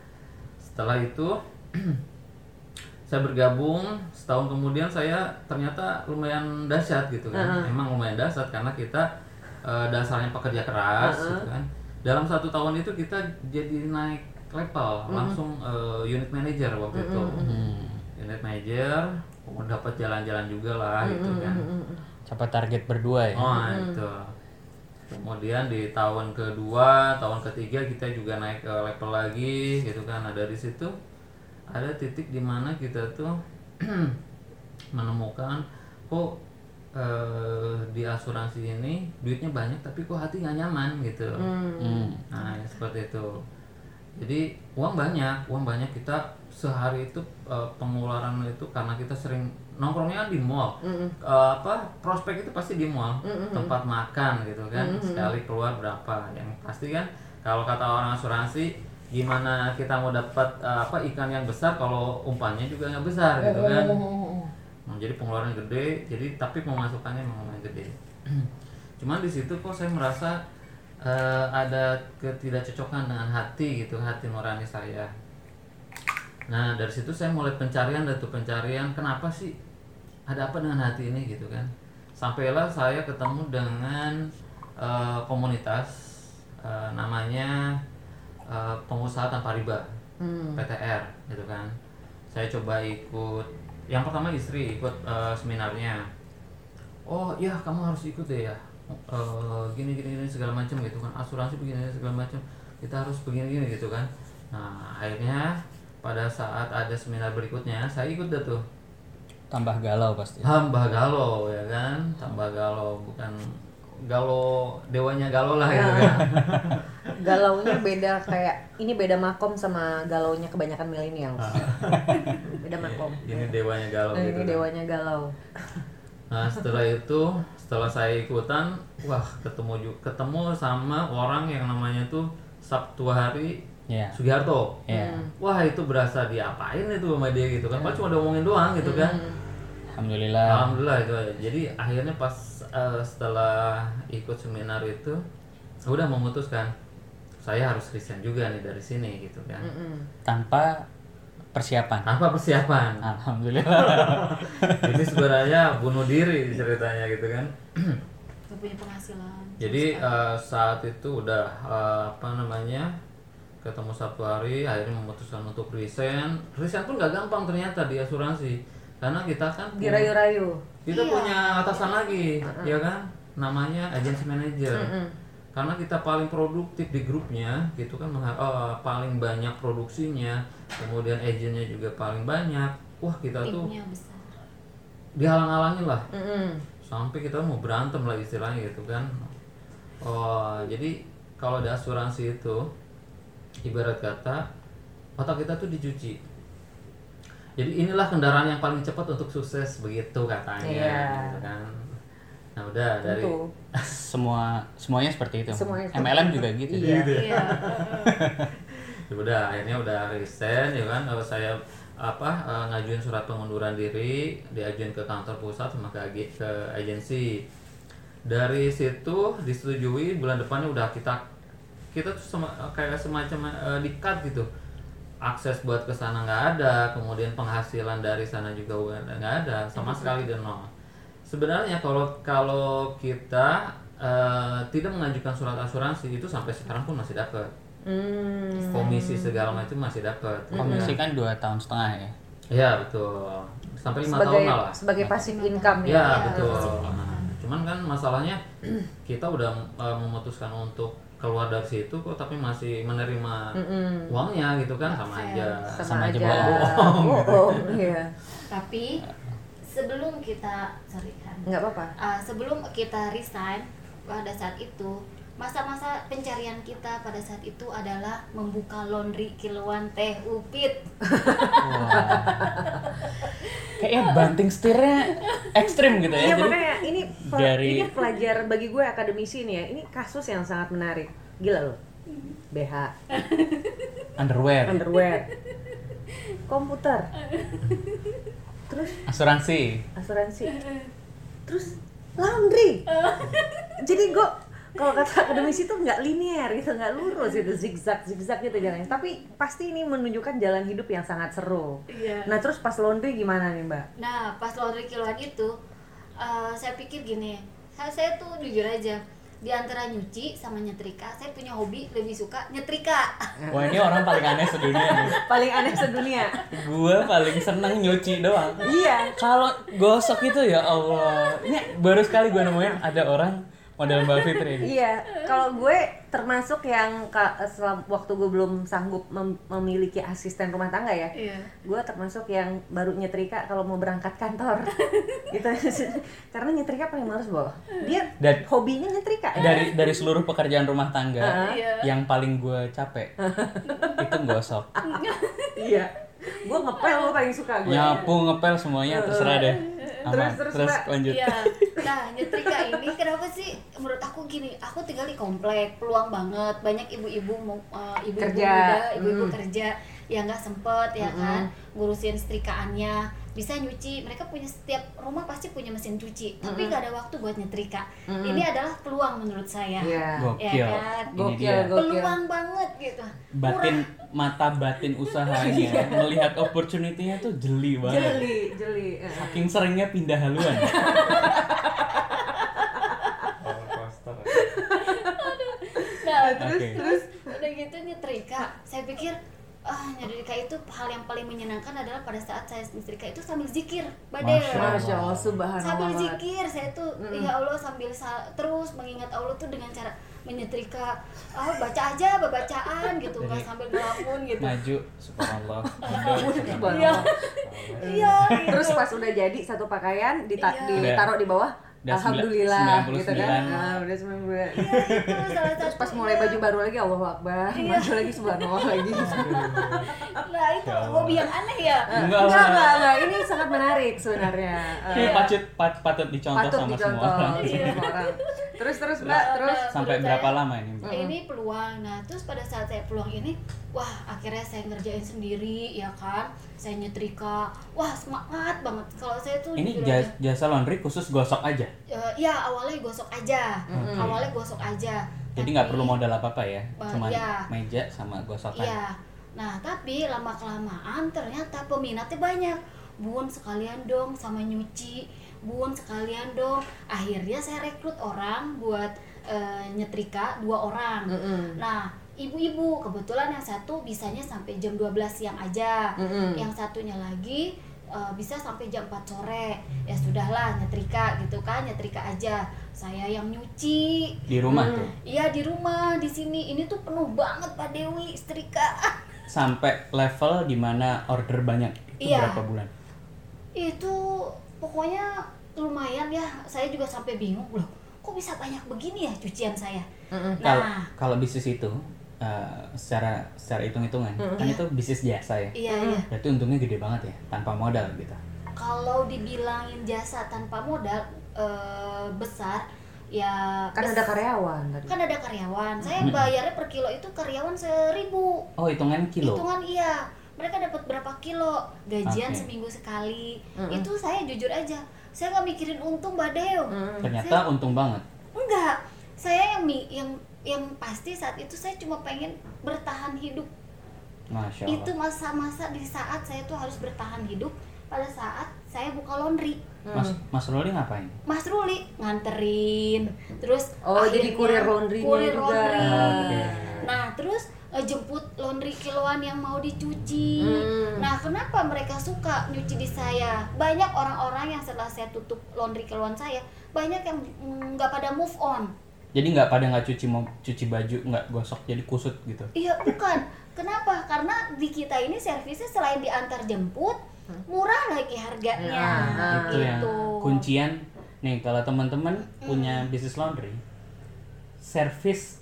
setelah itu (clears throat) saya bergabung. Setahun kemudian saya ternyata lumayan dahsyat gitu kan. Emang lumayan dahsyat karena kita eh, dasarnya pekerja keras gitu kan. Dalam satu tahun itu kita jadi naik level langsung eh, unit manager waktu itu. Hmm. unit manager mau dapat jalan-jalan juga lah gitu kan. Capai target berdua ya. oh itu kemudian di tahun kedua tahun ketiga kita juga naik ke level lagi gitu kan ada di situ ada titik di mana kita tuh (clears throat) menemukan kok eh, di asuransi ini duitnya banyak tapi kok hati nggak nyaman gitu Hmm. Nah, ya seperti itu. Jadi uang banyak, uang banyak kita sehari itu eh, pengeluaran itu karena kita sering nongkrongnya kan di mall. Eh, apa prospek itu pasti di mall, tempat makan gitu kan. Sekali keluar berapa? Yang pasti kan kalau kata orang asuransi gimana kita mau dapat eh, apa ikan yang besar kalau umpannya juga nggak besar gitu kan. Nah, jadi pengeluaran gede, jadi tapi pemasukannya memang gede. (clears throat) Cuman di situ kok saya merasa eh, ada ketidakcocokan dengan hati gitu, hati nurani saya. Nah dari situ saya mulai pencarian dan pencarian kenapa sih ada apa dengan hati ini gitu kan. Sampailah saya ketemu dengan eh, komunitas eh, namanya eh, pengusaha tanpa riba PTR gitu kan. Saya coba ikut yang pertama istri ikut eh, seminarnya. Oh iya kamu harus ikut deh ya. Eh, gini gini gini segala macam gitu kan asuransi begini segala macam kita harus begini gini gitu kan. Nah akhirnya pada saat ada seminar berikutnya saya ikut dah tuh Tambah galau pasti. tambah galau ya kan tambah galau bukan galau dewanya galau lah gitu kan (laughs) Galaunya beda kayak ini beda makom sama galaunya kebanyakan milenial. (laughs) beda makom. ini dewanya galau Nah, gitu ini kan. dewanya galau. Nah setelah itu setelah saya ikutan wah ketemu ketemu sama orang yang namanya tuh Sabtu hari Ya. Sugiharto. Ya. wah itu berasa diapain itu sama dia gitu kan. Padahal cuma diomongin doang gitu kan. Alhamdulillah. Alhamdulillah itu. Jadi akhirnya pas eh, setelah ikut seminar itu udah memutuskan saya harus resign juga nih dari sini gitu kan. Tanpa persiapan? Tanpa persiapan. Alhamdulillah. (laughs) Ini sebenarnya bunuh diri ceritanya gitu kan. Gak punya penghasilan. jadi eh, saat itu udah eh, apa namanya ketemu satu hari akhirnya memutuskan untuk resign. Resign pun gak gampang ternyata di asuransi karena kita kan Dirayu-rayu. kita punya atasan lagi ya kan? Namanya agency manager. Karena kita paling produktif di grupnya gitu kan mengha- eh, paling banyak produksinya kemudian agennya juga paling banyak. Wah kita tuh Timnya besar. dihalang-halangin lah. Mm-mm. sampai kita mau berantem lah istilahnya gitu kan. Oh jadi kalau di asuransi itu ibarat kata otak kita tuh dicuci jadi inilah kendaraan yang paling cepat untuk sukses begitu katanya Iya. gitu kan nah udah dari Tentu. (laughs) semua semuanya seperti itu Semuanya seperti MLM juga gitu Iya. Iya. (laughs) ya udah akhirnya udah resign ya kan Kalau saya apa eh, ngajuin surat pengunduran diri diajuin ke kantor pusat sama ke ke agensi dari situ disetujui bulan depannya udah kita kita tuh sema- kayak semacam eh, di-cut gitu. Akses buat ke sana nggak ada kemudian penghasilan dari sana juga nggak ada sama sekali dan nol sebenarnya kalau kalau kita eh, tidak mengajukan surat asuransi itu sampai sekarang pun masih dapat Hmm. komisi segala macam masih dapat komisi kan dua tahun setengah ya? Ya betul. Sampai lima tahun lah. sebagai passive income ya? Ya. betul. Nah, cuman kan masalahnya (clears throat) kita udah eh, memutuskan untuk keluar dari situ kok tapi masih menerima uangnya gitu kan sama aja Sama aja bohong. Bohong, (laughs) iya. Tapi sebelum kita sorry kan. Nggak apa-apa. Ah, sebelum kita resign pada saat itu masa-masa pencarian kita pada saat itu adalah membuka laundry kiloan teh upit. Kayaknya banting setirnya ekstrim gitu ya. Iya jadi makanya ini pel- dari- ini pelajaran bagi gue akademisi nih ya. Ini kasus yang sangat menarik. Gila loh. BH, underwear. Underwear, komputer, terus? Asuransi. Asuransi, terus laundry. Jadi gue kalau kata akademisi itu nggak linear gitu, nggak lurus itu zigzag zigzag gitu jalannya. Tapi pasti ini menunjukkan jalan hidup yang sangat seru. Iya. Nah terus pas laundry gimana nih mbak? Nah, pas laundry kiloan itu, eh, saya pikir gini, saya, saya tuh jujur aja, di antara nyuci sama nyetrika, saya punya hobi lebih suka nyetrika. (laughs) wah ini orang paling aneh sedunia nih Paling aneh sedunia. gue paling seneng nyuci doang iya. kalau gosok itu ya Allah ini baru sekali gue nemuin ada orang model Mbak Fitri ini Iya, kalau gue termasuk yang waktu gue belum sanggup mem- memiliki asisten rumah tangga ya. Iya. Gue termasuk yang baru nyetrika kalau mau berangkat kantor. (laughs) gitu. (laughs) Karena nyetrika paling males, Bo. Dia Dan- hobinya nyetrika. dari dari seluruh pekerjaan rumah tangga Iya. yang paling gue capek (laughs) itu gosok iya. Gue ngepel gue paling suka gue. nyapu ngepel semuanya terserah deh Terus, terus, terus Mbak. lanjut Iya. Nah, nyetrika ini kenapa sih menurut aku gini, aku tinggal di komplek, peluang banget. Banyak ibu-ibu mau- eh, ibu-ibu Kerja. muda, ibu-ibu Hmm. kerja yang nggak sempet ya kan ngurusin setrikaannya bisa nyuci. Mereka punya setiap rumah pasti punya mesin cuci tapi nggak ada waktu buat nyetrika. Ini adalah peluang menurut saya. Iya. gokil Ya kan? ini Gokil, dia. gokil. peluang banget gitu. Batin mata batin usahanya. (laughs) Melihat opportunity-nya tuh jeli banget. Jeli, jeli. Eh. saking seringnya pindah haluan. (laughs) Nah terus terus. Udah gitu nyetrika. Saya pikir ah nyetrika itu hal yang paling menyenangkan adalah pada saat saya nyetrika itu sambil zikir Masya Allah. Subhanallah. sambil zikir saya tuh ya Allah sambil sa- terus mengingat Allah tuh dengan cara menyetrika ah baca aja bacaan gitu nggak Jadi- sambil ngelamun gitu maju subhanallah mundur, subhanallah. iya iya Terus pas udah jadi satu pakaian dita- Iya. ditaruh di bawah Udah Alhamdulillah 99. gitu kan. Nah, udah 99. iya itu salah (laughs) Terus satu pas mulai baju baru lagi Allahu Akbar, Iya. baju lagi subhanallah lagi. (laughs) nah itu hobi yang aneh ya enggak Enggak, lah enggak, enggak. Ini sangat menarik sebenarnya. Ini patut pat, patut dicontoh patut sama dicontoh semua orang sama semua orang. (laughs) Terus terus Mbak, terus? sampai Menurut berapa saya- lama ini Mbak? ini peluang. Nah terus pada saat saya peluang ini wah akhirnya saya ngerjain sendiri ya kan? Saya nyetrika wah semangat banget. Kalau saya tuh ini jujur aja, jas- jasa laundry khusus gosok aja? Eh, ya awalnya gosok aja. Awalnya gosok aja. Jadi nggak perlu modal apa-apa ya, Ba- cuman iya. meja sama gosokan. Iya. Nah, tapi lama kelamaan ternyata peminatnya banyak. Bun sekalian dong sama nyuci, bun sekalian dong. Akhirnya saya rekrut orang buat eh, nyetrika dua orang. Mm-mm. Nah, ibu-ibu kebetulan yang satu bisanya sampai jam 12 siang aja. Mm-mm. Yang satunya lagi eh, bisa sampai jam 4 sore. Ya sudahlah nyetrika gitu kan, nyetrika aja. Saya yang nyuci. Di rumah Hmm. tuh. Iya di rumah di sini ini tuh penuh banget Pak Dewi setrika. Sampai level di mana order banyak. Itu Iya. berapa bulan? itu pokoknya lumayan ya saya juga sampai bingung loh kok bisa banyak begini ya cucian saya. Kalau nah kalau bisnis itu eh, secara secara hitung-hitungan kan itu bisnis jasa ya. iya iya Berarti untungnya gede banget ya, tanpa modal gitu. kalau dibilangin jasa tanpa modal eh, besar ya Kan bes- ada karyawan tadi. kan ada karyawan saya bayarnya per kilo itu karyawan seribu Oh, hitungan kilo. hitungan iya mereka dapat berapa kilo gajian Oke. seminggu sekali Mm-mm. itu saya jujur aja saya nggak mikirin untung mbak Deo Mm. Ternyata untung banget. Enggak, saya yang mi- yang yang pasti saat itu saya cuma pengen bertahan hidup. Masya Allah. Itu masa-masa di saat saya tuh harus bertahan hidup pada saat saya buka laundry. Mas Mas Ruli ngapain? Mas Ruli nganterin, terus Oh, jadi kurir laundry-nya kurir juga. laundry. Oke. Nah, terus eh, jemput laundry kiloan yang mau dicuci. Hmm. Nah, kenapa mereka suka nyuci di saya? Banyak orang-orang yang setelah saya tutup laundry kiloan saya, banyak yang mm, nggak pada move on. Jadi nggak pada nggak cuci mau cuci baju nggak gosok jadi kusut gitu. Iya, bukan. Kenapa? Karena di kita ini servisnya selain diantar jemput, murah lagi harganya. Nah, itu yang gitu. kuncian nih kalau teman-teman punya bisnis laundry servis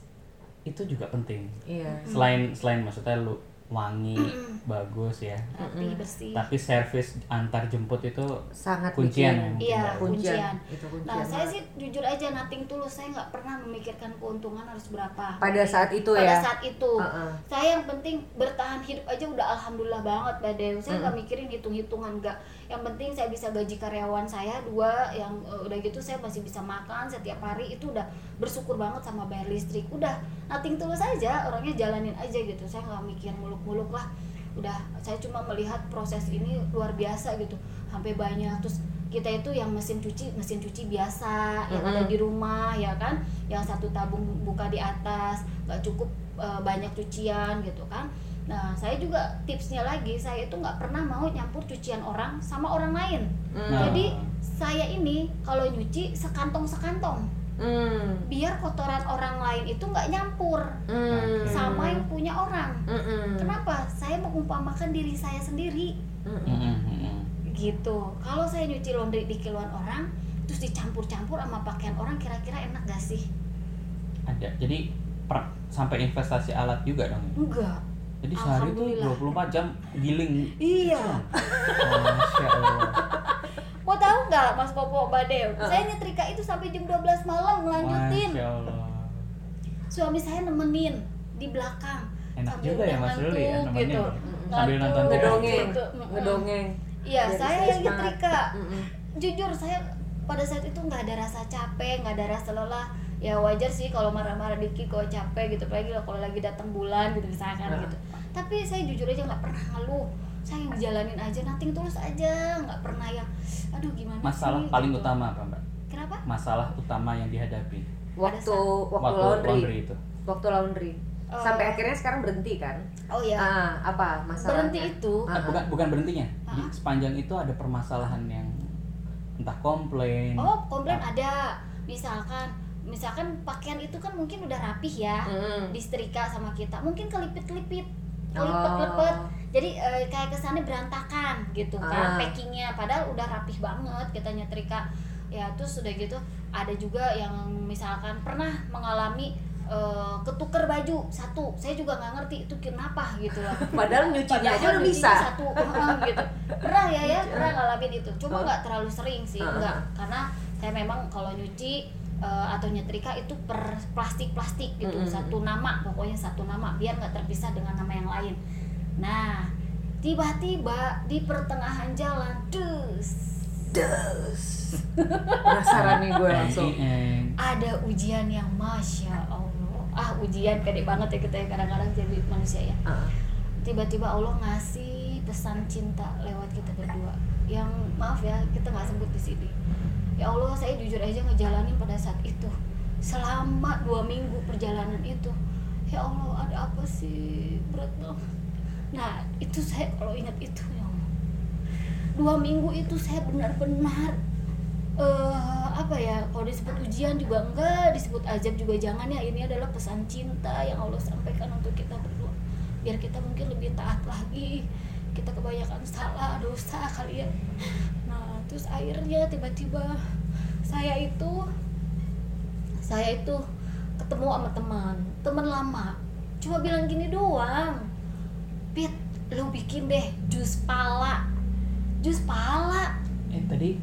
itu juga penting Iya. selain selain maksudnya lu wangi bagus ya Rapi, bersih. tapi servis antar jemput itu Sangat Kuncian Iya, kuncian. kuncian. Itu kuncian. Nah, saya sih jujur aja nating tulus, saya nggak pernah memikirkan keuntungan harus berapa. pada saat itu Pada ya. saat itu, Heeh. saya yang penting bertahan hidup aja udah alhamdulillah banget, Mbak Dew. Saya nggak mikirin hitung-hitungan nggak. Yang penting saya bisa gaji karyawan saya dua, yang eh, udah gitu saya masih bisa makan setiap hari itu udah bersyukur banget sama bayar listrik. Udah nating tulus aja, orangnya jalanin aja gitu. Saya nggak mikir muluk-muluk lah. Udah, saya cuma melihat proses ini luar biasa gitu, sampai banyak terus kita itu yang mesin cuci mesin cuci biasa yang ada di rumah ya kan yang satu tabung buka di atas nggak cukup eh, banyak cucian gitu kan nah saya juga tipsnya lagi saya itu nggak pernah mau nyampur cucian orang sama orang lain. Nah, jadi saya ini kalau nyuci sekantong sekantong Hmm. biar kotoran orang lain itu nggak nyampur Hmm. sama yang punya orang. Mm-mm. kenapa? Saya mengumpamakan diri saya sendiri. Mm, mm, mm. gitu. Kalau saya nyuci laundry di kiloan orang terus dicampur-campur sama pakaian orang kira-kira enak gak sih? Ada. Jadi per, sampai investasi alat juga dong? Enggak jadi sehari tuh Alhamdulillah. 24 jam giling iya Oh, Masya Allah mau tahu nggak mas Popo Badew saya nyetrika itu sampai jam 12 malam ngelanjutin Masya Allah suami saya nemenin di belakang Enak sambil juga ya, Mas Ruli ya, nemenin gitu. Sambil nonton TV. Ngedongeng. gitu. Mm-mm. Ngedongeng. iya saya yang semangat. nyetrika jujur saya pada saat itu nggak ada rasa capek nggak ada rasa lelah ya wajar sih kalau marah-marah dikit kalau capek gitu apalagi kalau lagi datang bulan gitu misalkan Nah. gitu tapi saya jujur aja nggak pernah ngeluh. Saya yang jalanin aja nating tulus aja. Nggak pernah yang aduh gimana masalah sih, paling gitu. utama apa mbak? Kenapa? Masalah utama yang dihadapi. Waktu waktu, waktu laundry. laundry itu. Waktu laundry. Eh. Sampai akhirnya sekarang berhenti kan? oh ya Ah, apa masalahnya? berhenti itu. Ah, bukan bukan berhentinya. Di Ah. sepanjang itu ada permasalahan yang entah komplain. Oh komplain ada. Misalkan misalkan pakaian itu kan mungkin udah rapih ya. Mm. disetrika sama kita. Mungkin kelipit-kelipit Oh. kelipet-kelipet jadi eh, kayak kesannya berantakan gitu kan Ah. packingnya. Padahal udah rapih banget kita nyetrika ya terus udah gitu ada juga yang misalkan pernah mengalami eh, ketuker baju satu. Saya juga nggak ngerti itu kenapa? gitu loh. (laughs) Padahal nyucinya aja udah bisa. satu. Heeh, gitu. Pernah ya ya? Pernah ngalamin itu. Cuma Oh. nggak terlalu sering sih Ah, nggak. ah. karena saya memang kalau nyuci eh, atau nyetrika itu per plastik plastik gitu Mm-mm. satu nama pokoknya satu nama biar nggak terpisah dengan nama yang lain. Nah tiba-tiba di pertengahan jalan dus. Penasaran nih gue langsung. Ada ujian yang masya allah. Ah ujian gede banget ya kita ya kadang-kadang jadi manusia ya. Tiba-tiba Allah ngasih pesan cinta lewat kita berdua. Yang maaf ya kita nggak sebut di sini ya Allah saya jujur aja ngejalanin pada saat itu. Selama dua minggu perjalanan itu. Ya Allah ada apa sih? Berat banget. Nah itu saya kalau ingat itu ya Allah. Dua minggu itu saya benar-benar eh apa ya kalau disebut ujian juga enggak disebut azab juga jangan ya. Ini adalah pesan cinta yang Allah sampaikan untuk kita berdua. Biar kita mungkin lebih taat lagi. Kita kebanyakan salah dosa kali ya akhirnya tiba-tiba saya itu saya itu ketemu sama teman teman lama cuma bilang gini doang Pit lu bikin deh jus pala jus pala Eh tadi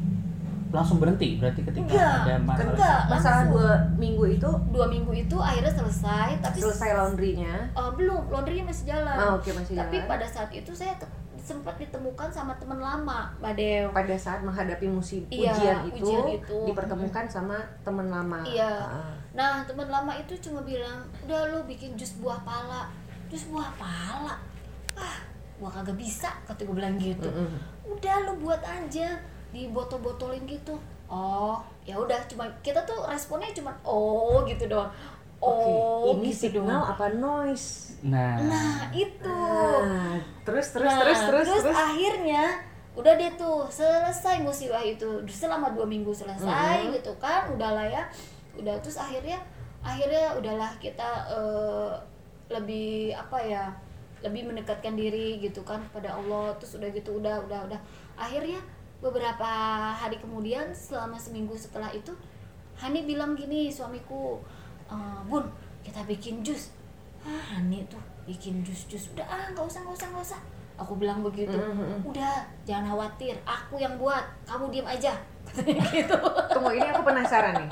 langsung berhenti berarti ketika Enggak, ada masalah. enggak. masalah langsung. dua minggu itu dua minggu itu akhirnya selesai tapi selesai laundrynya Eh, belum laundrynya masih jalan oh, oke masih tapi jalan. pada saat itu saya sempat ditemukan sama teman lama Mbak Dew pada saat menghadapi musim Iya, ujian, itu, ujian itu. dipertemukan sama teman lama Iya. Ah. nah teman lama itu cuma bilang udah lu bikin jus buah pala jus buah pala ah gua kagak bisa kata gue bilang gitu Mm-mm. udah lu buat aja di botol-botolin gitu oh ya udah cuma kita tuh responnya cuma oh gitu doang Oke, oh ini gitu signal doang apa noise? Nah, nah itu. Ah, terus terus Nah, terus terus terus. akhirnya udah deh tuh selesai musibah itu. Selama dua minggu selesai Mhm. gitu kan udah lah ya. Udah terus akhirnya akhirnya udahlah kita eh, lebih apa ya lebih mendekatkan diri gitu kan pada Allah. Terus udah gitu udah udah udah. Akhirnya beberapa hari kemudian selama seminggu setelah itu Hani bilang gini suamiku "Eh, Bun kita bikin jus. Ah Hani tuh bikin jus jus. Udah ah nggak usah nggak usah nggak usah. Aku bilang begitu. Mhm. udah jangan khawatir aku yang buat kamu diem aja. (laughs) Gitu. Tunggu ini aku penasaran nih.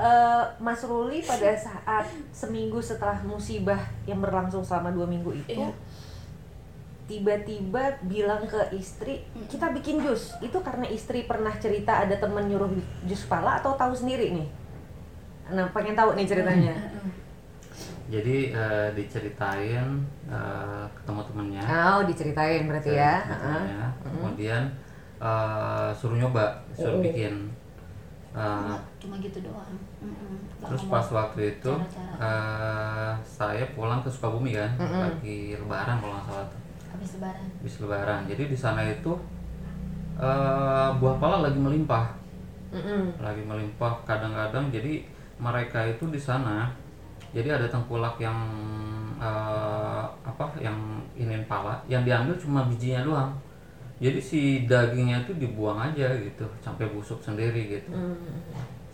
Eh, Mas Ruli pada saat seminggu setelah musibah yang berlangsung selama dua minggu itu Iya. tiba-tiba bilang ke istri kita bikin jus. Itu karena istri pernah cerita ada temen nyuruh jus pala atau tahu sendiri nih nah pengen tahu nih ceritanya Jadi eh, diceritain eh, ketemu temennya. oh diceritain berarti ya. Kemudian eh, suruh nyoba, suruh Oh. bikin. Eh, cuma gitu doang. Nggak terus pas waktu itu cara-cara. eh, saya pulang ke Sukabumi kan, Mm-mm. lagi Lebaran kalau nggak salah tuh, habis lebaran habis Lebaran. Jadi di sana itu eh, buah pala lagi melimpah, Mm-mm. lagi melimpah. Kadang-kadang jadi mereka itu di sana jadi ada tengkulak yang eh, apa yang inin pala yang diambil cuma bijinya doang. Jadi si dagingnya itu dibuang aja gitu sampai busuk sendiri gitu. Mm.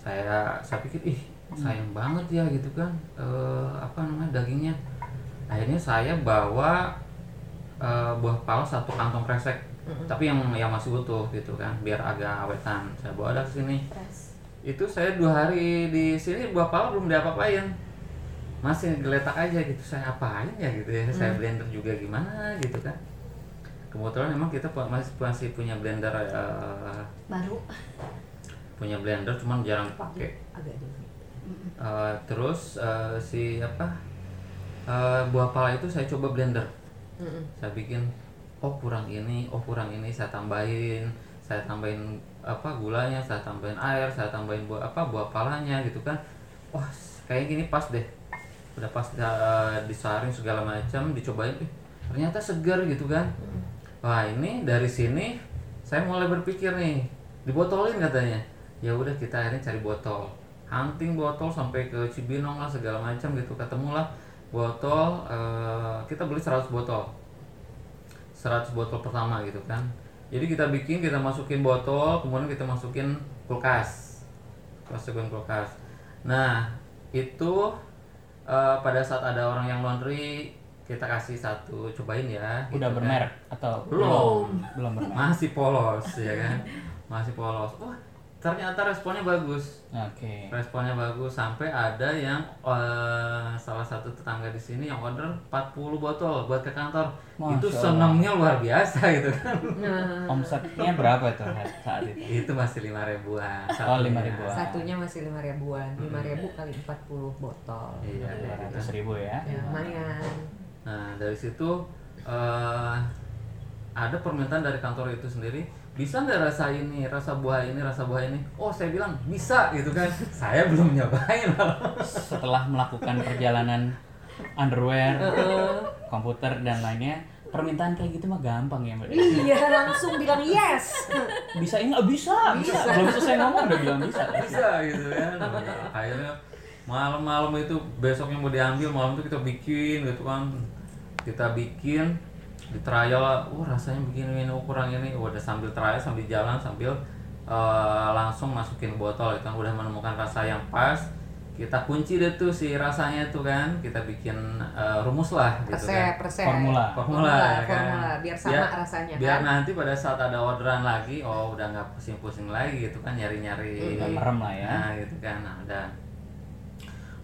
saya saya pikir ih sayang banget ya gitu kan Eh, apa namanya dagingnya. Akhirnya saya bawa eh, buah pala satu kantong kresek. Tapi yang yang masih utuh gitu kan biar agak awetan saya bawa dari sini. Pres. Itu saya dua hari di sini buah pala belum diapa-apain. Masih geletak aja gitu saya apain ya? gitu ya. Saya blender juga gimana gitu kan. Kebetulan memang kita masih masih punya blender eh, baru. punya blender cuman jarang dipakai agak di Eh, terus eh, si apa eh, buah pala itu saya coba blender. Mm-mm. saya bikin oh kurang ini oh kurang ini saya tambahin saya tambahin apa gulanya saya tambahin air saya tambahin buah apa buah palanya gitu kan. Wah kayak gini pas deh. Udah pas uh, disaring segala macam dicobain eh, ternyata segar gitu kan. Wah ini dari sini saya mulai berpikir nih dibotolin katanya. Ya udah kita akhirnya cari botol. Hunting botol sampai ke Cibinong lah segala macam gitu. Ketemulah botol eh, kita beli 100 botol. 100 botol pertama gitu kan jadi kita bikin kita masukin botol kemudian kita masukin kulkas. Masukin kulkas. Nah itu eh, pada saat ada orang yang laundry kita kasih satu cobain ya gitu udah kan. bermerek atau Belum. belum bermerek. Masih polos ya kan? Masih polos. Wah ternyata responnya bagus Oke. responnya bagus sampai ada yang eh, salah satu tetangga di sini yang order 40 botol buat ke kantor Masya itu senangnya luar biasa gitu kan Nah, Omsetnya berapa tuh saat itu? itu masih lima ribuan Oh, lima ribuan. satunya masih lima ribuan, lima ribu kali empat puluh botol. iya Dua gitu ratus ribu ya. Ya, lumayan. nah dari situ eh, ada permintaan dari kantor itu sendiri bisa nggak rasa ini rasa buah ini rasa buah ini oh saya bilang bisa gitu kan (laughs) saya belum nyobain Setelah melakukan perjalanan underwear, komputer dan lainnya, permintaan kayak gitu mah gampang ya mbak. Iya, langsung bilang yes. Bisa ini? Oh, bisa, bisa. Belum selesai ngomong udah bilang bisa. bisa gitu kan Nah, akhirnya malam-malam itu besoknya mau diambil malam itu kita bikin gitu kan kita bikin di trial oh rasanya begini ini oh, kurang ini udah sambil trial sambil jalan sambil eh, langsung masukin botol itu kan udah menemukan rasa yang pas kita kunci deh tuh si rasanya tuh kan kita bikin eh, rumus lah gitu Resep, kan resep. Formula. formula, ya kan? formula, biar sama Biar- rasanya biar kan. nanti pada saat ada orderan lagi oh udah nggak pusing-pusing lagi gitu kan nyari-nyari merem lah ya. nah gitu kan nah udah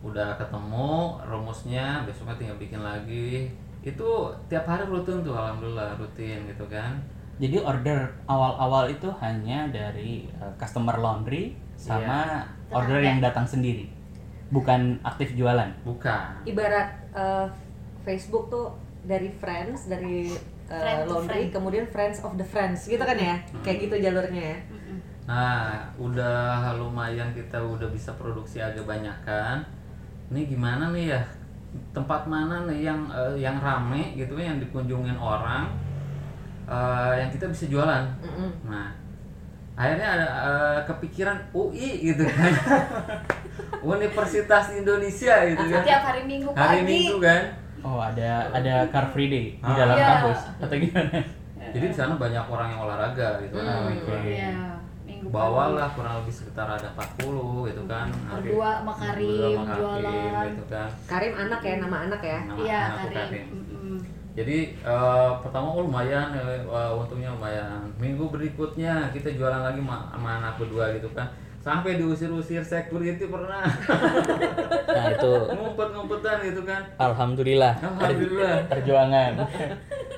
udah ketemu rumusnya besoknya tinggal bikin lagi itu tiap hari rutin tuh alhamdulillah rutin gitu kan Jadi order awal-awal itu hanya dari uh, customer laundry sama order yang datang sendiri. Bukan aktif jualan. bukan Ibarat eh, Facebook tuh dari friends, dari eh, Friend laundry, friend. kemudian friends of the friends, gitu kan ya? Kayak gitu jalurnya ya. Nah, udah lumayan kita udah bisa produksi agak banyak kan. Ini gimana nih ya? Tempat mana nih yang eh, yang rame gitu yang dikunjungin orang eh, yang kita bisa jualan. Mm-mm. Nah, akhirnya ada eh, kepikiran UI gitu kan. (laughs) Universitas Indonesia gitu kan. Setiap hari Minggu pagi. Hari Minggu kan. Oh, ada ada car free day di Ah. dalam Iya. kampus atau gimana? Jadi di sana banyak orang yang olahraga gitu kan. Hmm. Oke. Iya, Minggu pagi. bawalah kurang lebih sekitar ada 40 gitu kan Berdua sama Karim, Berdua sama Karim, jualan. gitu kan Karim anak ya, nama anak ya. Nama Iya, Karim. Mm-mm. jadi eh, pertama oh, lumayan eh, untungnya lumayan minggu berikutnya kita jualan lagi ma- sama anak berdua gitu kan sampai diusir-usir security pernah (laughs) Nah, itu ngumpet-ngumpetan gitu kan alhamdulillah alhamdulillah (laughs) perjuangan.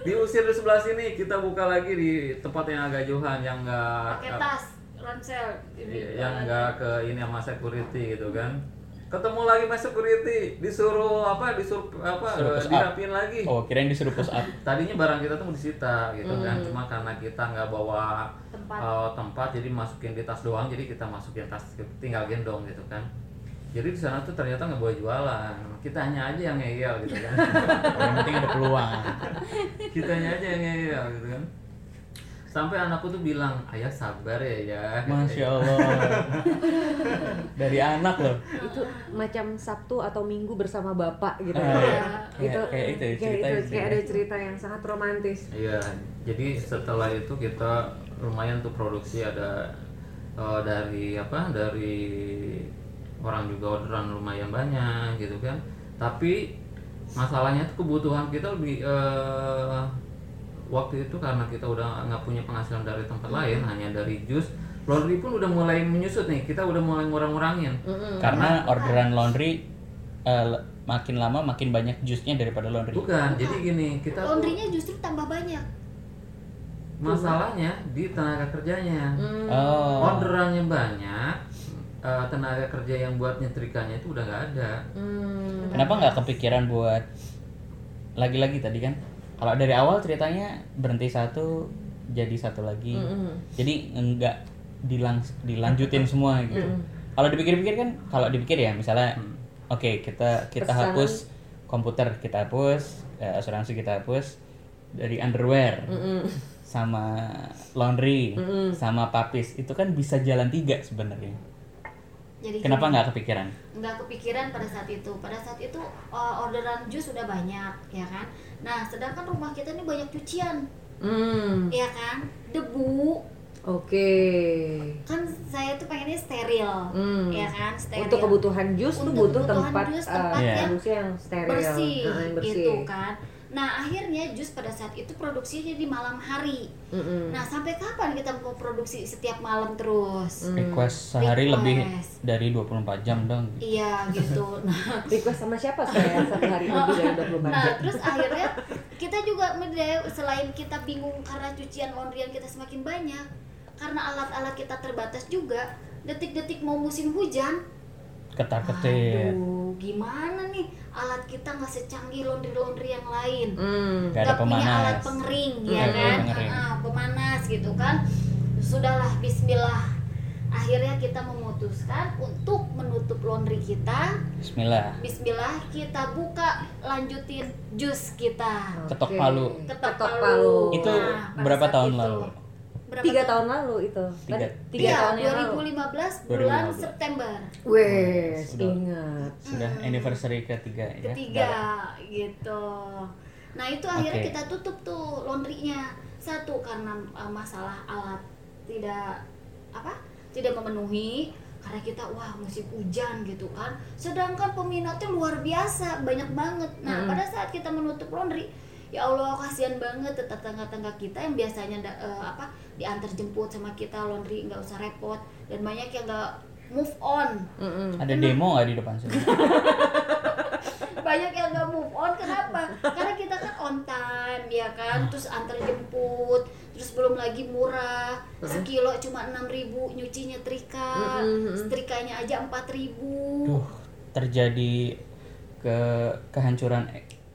diusir di sebelah sini kita buka lagi di tempat yang agak jauhan yang enggak Pakai tas, ransel. Iya, yang enggak ke ini sama security gitu kan ketemu lagi sama security disuruh apa disuruh apa Suruh push up. lagi Oh, kirain disuruh push up. (laughs) tadinya barang kita tuh mau disita gitu kan cuma karena kita nggak bawa Tempat. eh, tempat jadi masukin di tas doang jadi kita masukin tas tinggal gendong gitu kan jadi di sana tuh ternyata nggak boleh jualan kita hanya aja yang ngeyel gitu kan (laughs) Yang penting ada peluang. kitanya aja yang ngeyel gitu kan sampai anakku tuh bilang ayah sabar ya ya Masya (laughs) Allah. Dari anak loh. Itu macam Sabtu atau Minggu bersama bapak gitu Ah, ya. iya. Itu Kayak- kayak itu ya, kayak cerita itu, kayak ya. ada cerita yang sangat romantis. Iya, jadi setelah itu kita lumayan tuh produksi ada eh, dari apa? Dari orang juga orderan lumayan banyak gitu kan. Tapi masalahnya tuh kebutuhan kita lebih eh, waktu itu karena kita udah nggak punya penghasilan dari tempat lain, hanya dari jus. Laundry pun udah mulai menyusut nih, kita udah mulai ngurang-ngurangin. Karena orderan laundry le- makin lama makin banyak jusnya daripada laundry. Bukan, jadi gini, kita Laundrynya justru tambah banyak. masalahnya di tenaga kerjanya. Oh. orderannya banyak eh, tenaga kerja yang buat nyetrikanya itu udah nggak ada Hmm. Kenapa nggak kepikiran buat lagi-lagi tadi kan? Kalau dari awal ceritanya berhenti satu jadi satu lagi. Jadi enggak dilang dilanjutin semua gitu. Kalau dipikir-pikir kan kalau dipikir ya misalnya oke kita kita Pesanan. hapus komputer, kita hapus eh, asuransi kita hapus dari underwear. Sama laundry, sama papis itu kan bisa jalan tiga sebenarnya. Jadi Kenapa nggak kepikiran? nggak kepikiran pada saat itu pada saat itu uh, orderan jus sudah banyak ya kan nah sedangkan rumah kita ini banyak cucian Hmm. ya kan debu Oke. kan saya tuh pengennya steril Hmm. ya kan steril Untuk kebutuhan jus tuh Untuk butuh kebutuhan tempat, jus, eh, tempat yang produksi yang steril, bersih, yang bersih. gitu kan Nah akhirnya jus pada saat itu produksinya di malam hari. Mm-mm. Nah sampai kapan kita mau produksi setiap malam terus? Request sehari Request. lebih dari 24 jam dong. Iya gitu. (laughs) Nah, Request sama siapa saya satu hari lebih dari (laughs) 24 nah jam? terus akhirnya kita juga selain kita bingung karena cucian laundryan kita semakin banyak, karena alat-alat kita terbatas juga. Detik-detik mau musim hujan, Ketar-ketir. Gimana nih alat kita nggak secanggih laundry-laundry yang lain. Hmm. Ada Nggak punya pemanas. alat pengering ya Nggak punya kan pengering. Ah, pemanas gitu kan sudahlah Bismillah akhirnya kita memutuskan untuk menutup laundry kita Bismillah. Bismillah kita buka lanjutin jus kita Ketok palu. ketok, Ketok palu, palu. Itu Nah, berapa tahun itu. lalu? Berapa Tiga tahun lalu itu. Tiga. Kan? Tiga Iya, tahun yang lalu. 2015 bulan 2015. September Wes, Sudah. ingat. Sudah anniversary ketiga ya. ketiga gitu nah itu akhirnya kita tutup tuh laundrynya satu karena uh, masalah alat tidak apa tidak memenuhi karena kita wah musim hujan gitu kan sedangkan peminatnya luar biasa banyak banget nah Hmm. pada saat kita menutup laundry ya Allah kasihan banget tetangga-tetangga kita yang biasanya da- eh, apa diantar jemput sama kita laundry nggak usah repot dan banyak yang nggak move on. Mm-mm. Ada demo nggak di depan sini? (laughs) banyak yang nggak move on kenapa? Karena kita kan on time ya kan? Terus antar jemput terus belum lagi murah. Sekilo cuma enam ribu nyucinya trika. Setrikanya aja empat ribu. Duh, terjadi ke kehancuran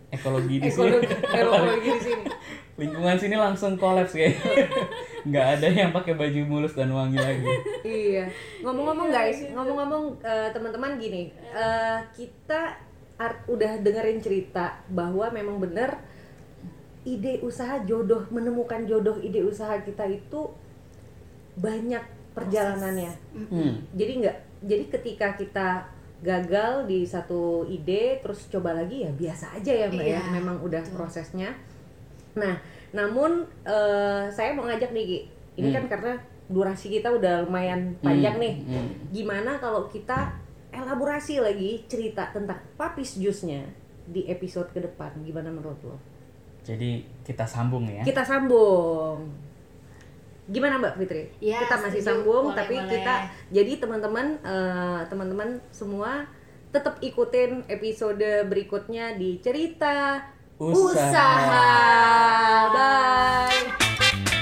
ekologi di sini. Ekologi, di sini. (laughs) Lingkungan sini langsung kolaps kayak. (laughs) Nggak ada yang pakai baju mulus dan wangi lagi. iya ngomong-ngomong guys ngomong-ngomong eh, teman-teman gini eh, kita art, udah dengerin cerita bahwa memang benar ide usaha jodoh menemukan jodoh ide usaha kita itu banyak perjalanannya Hmm. jadi nggak jadi ketika kita gagal di satu ide terus coba lagi ya biasa aja ya mbak ya Iya, memang udah betul. prosesnya nah namun eh, saya mau ngajak nih ini Hmm. kan karena durasi kita udah lumayan panjang Hmm, nih hmm. gimana kalau kita elaborasi lagi cerita tentang papis jusnya di episode ke depan gimana menurut lo Jadi kita sambung ya. kita sambung gimana Mbak Fitri? Ya, kita masih setuju. sambung boleh, tapi boleh. kita jadi teman-teman uh, teman-teman semua tetap ikutin episode berikutnya di cerita usaha. usaha. Bye.